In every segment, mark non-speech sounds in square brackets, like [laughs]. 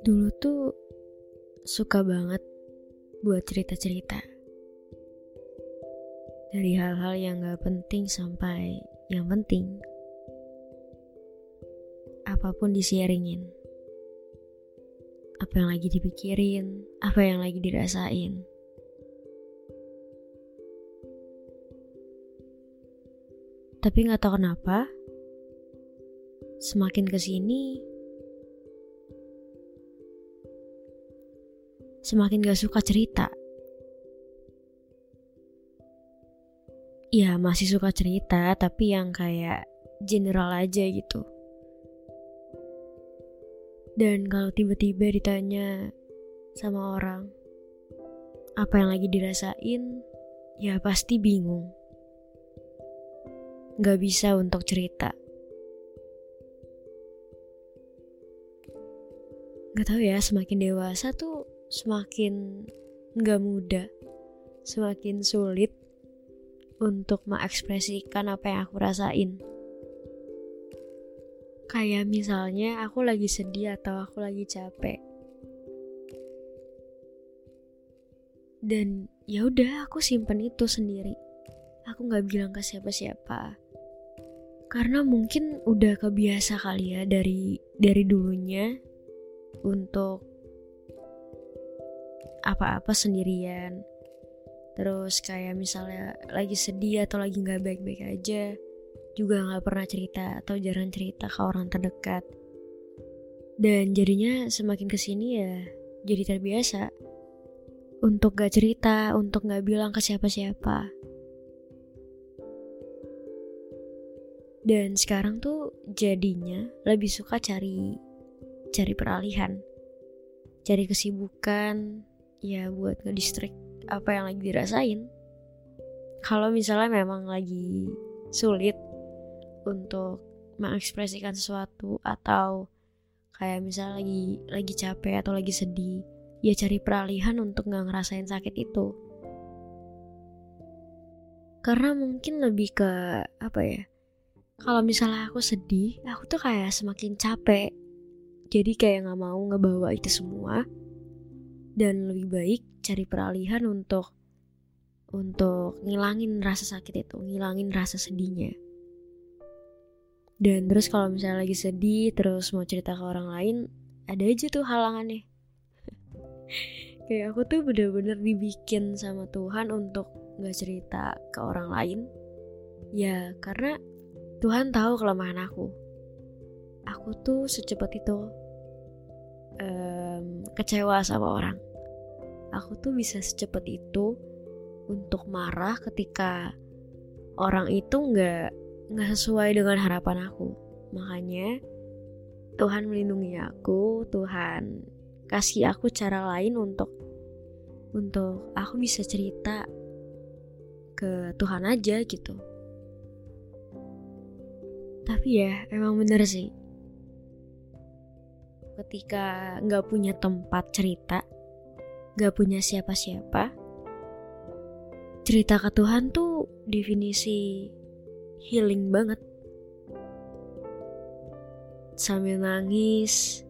Dulu tuh suka banget buat cerita-cerita. Dari hal-hal yang gak penting sampai yang penting. Apa pun disiaringin. Apa yang lagi dipikirin, apa yang lagi dirasain. Tapi gak tahu kenapa, semakin ke sini semakin gak suka cerita. Ya masih suka cerita tapi yang kayak general aja gitu. Dan kalau tiba-tiba ditanya sama orang apa yang lagi dirasain, ya pasti bingung. Gak bisa untuk cerita. Gak tau ya, semakin dewasa tuh semakin gak mudah, semakin sulit untuk mengekspresikan apa yang aku rasain. Kayak misalnya aku lagi sedih atau aku lagi capek. Dan ya udah aku simpen itu sendiri. Aku nggak bilang ke siapa-siapa. Karena mungkin udah kebiasa kali ya dari dari dulunya untuk apa-apa sendirian. Terus kayak misalnya lagi sedih atau lagi nggak baik-baik aja juga nggak pernah cerita atau jarang cerita ke orang terdekat. Dan jadinya semakin ke sini ya jadi terbiasa untuk gak cerita untuk gak bilang ke siapa-siapa. Dan sekarang tuh jadinya lebih suka cari cari peralihan cari kesibukan ya buat ngedistrik apa yang lagi dirasain. Kalau misalnya memang lagi sulit untuk mengekspresikan sesuatu atau kayak misalnya lagi lagi capek atau lagi sedih ya cari peralihan untuk nggak ngerasain sakit itu. Karena mungkin lebih ke apa ya kalau misalnya aku sedih aku tuh kayak semakin capek. Jadi kayak nggak mau ngebawa itu semua dan lebih baik cari peralihan untuk untuk ngilangin rasa sakit itu, ngilangin rasa sedihnya. Dan terus kalau misalnya lagi sedih terus mau cerita ke orang lain, ada aja tuh halangannya. [laughs] Kayak aku tuh bener-bener dibikin sama Tuhan untuk gak cerita ke orang lain. Ya karena Tuhan tahu kelemahan aku. Aku tuh secepat itu um, kecewa sama orang aku tuh bisa secepat itu untuk marah ketika orang itu nggak nggak sesuai dengan harapan aku. Makanya Tuhan melindungi aku Tuhan kasih aku cara lain untuk untuk aku bisa cerita ke Tuhan aja gitu. Tapi ya emang bener sih. Ketika nggak punya tempat cerita gak punya siapa-siapa, cerita ke Tuhan tuh definisi healing banget. Sambil nangis,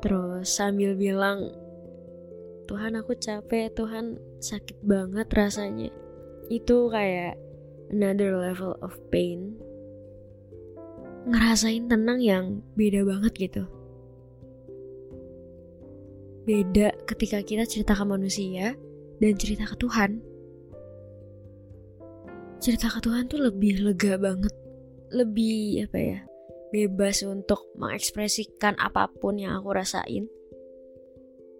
terus sambil bilang, Tuhan aku capek, Tuhan sakit banget rasanya. Itu kayak another level of pain. Ngerasain tenang yang beda banget gitu beda ketika kita cerita ke manusia dan cerita ke Tuhan. Cerita ke Tuhan tuh lebih lega banget, lebih apa ya, bebas untuk mengekspresikan apa pun yang aku rasain.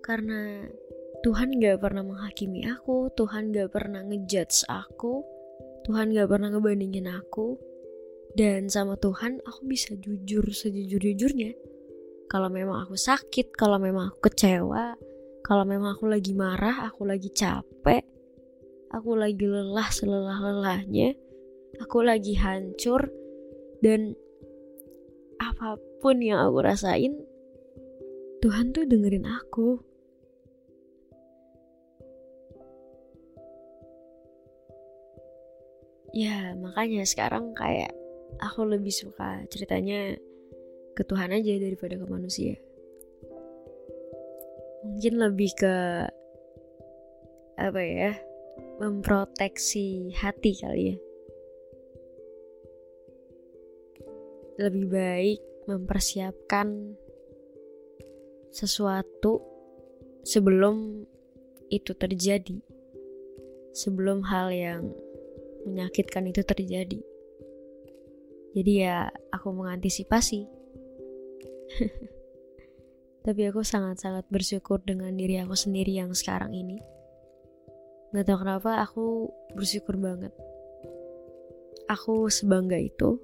Karena Tuhan gak pernah menghakimi aku, Tuhan gak pernah ngejudge aku, Tuhan gak pernah ngebandingin aku. Dan sama Tuhan aku bisa jujur sejujur-jujurnya. Kalau memang aku sakit, kalau memang aku kecewa, kalau memang aku lagi marah, aku lagi capek, aku lagi lelah selelah-lelahnya, aku lagi hancur, dan apa pun yang aku rasain, Tuhan tuh dengerin aku. ya makanya sekarang kayak aku lebih suka ceritanya ke Tuhan aja daripada ke manusia mungkin lebih ke apa ya memproteksi hati kali ya lebih baik mempersiapkan sesuatu sebelum itu terjadi sebelum hal yang menyakitkan itu terjadi. Jadi ya aku mengantisipasi. Tapi aku sangat-sangat bersyukur dengan diri aku sendiri yang sekarang ini. Gak tau kenapa aku bersyukur banget. Aku sebangga itu.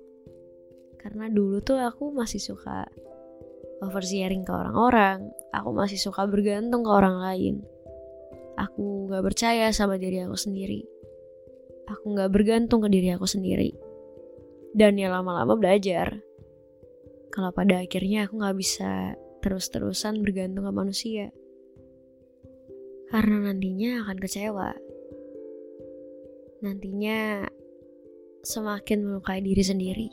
Karena dulu tuh aku masih suka oversharing ke orang-orang. Aku masih suka bergantung ke orang lain. Aku gak percaya sama diri aku sendiri aku nggak bergantung ke diri aku sendiri. Dan ya lama-lama belajar. Kalau pada akhirnya aku nggak bisa terus-terusan bergantung ke manusia. Karena nantinya akan kecewa. Nantinya semakin melukai diri sendiri.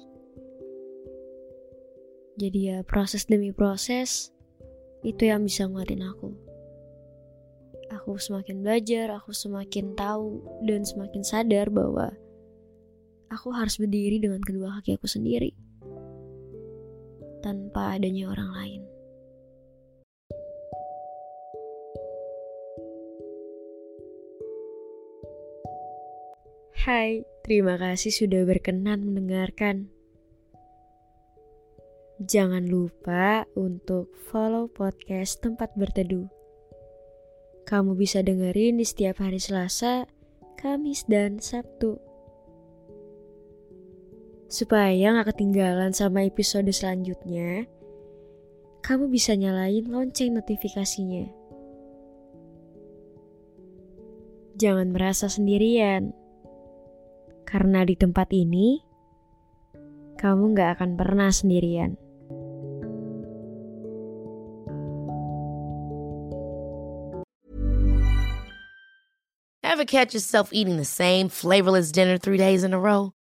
Jadi ya proses demi proses itu yang bisa nguatin aku aku semakin belajar, aku semakin tahu dan semakin sadar bahwa aku harus berdiri dengan kedua kaki aku sendiri tanpa adanya orang lain. Hai, terima kasih sudah berkenan mendengarkan. Jangan lupa untuk follow podcast Tempat Berteduh kamu bisa dengerin di setiap hari Selasa, Kamis, dan Sabtu. Supaya gak ketinggalan sama episode selanjutnya, kamu bisa nyalain lonceng notifikasinya. Jangan merasa sendirian, karena di tempat ini, kamu gak akan pernah sendirian. Ever catch yourself eating the same flavorless dinner three days in a row?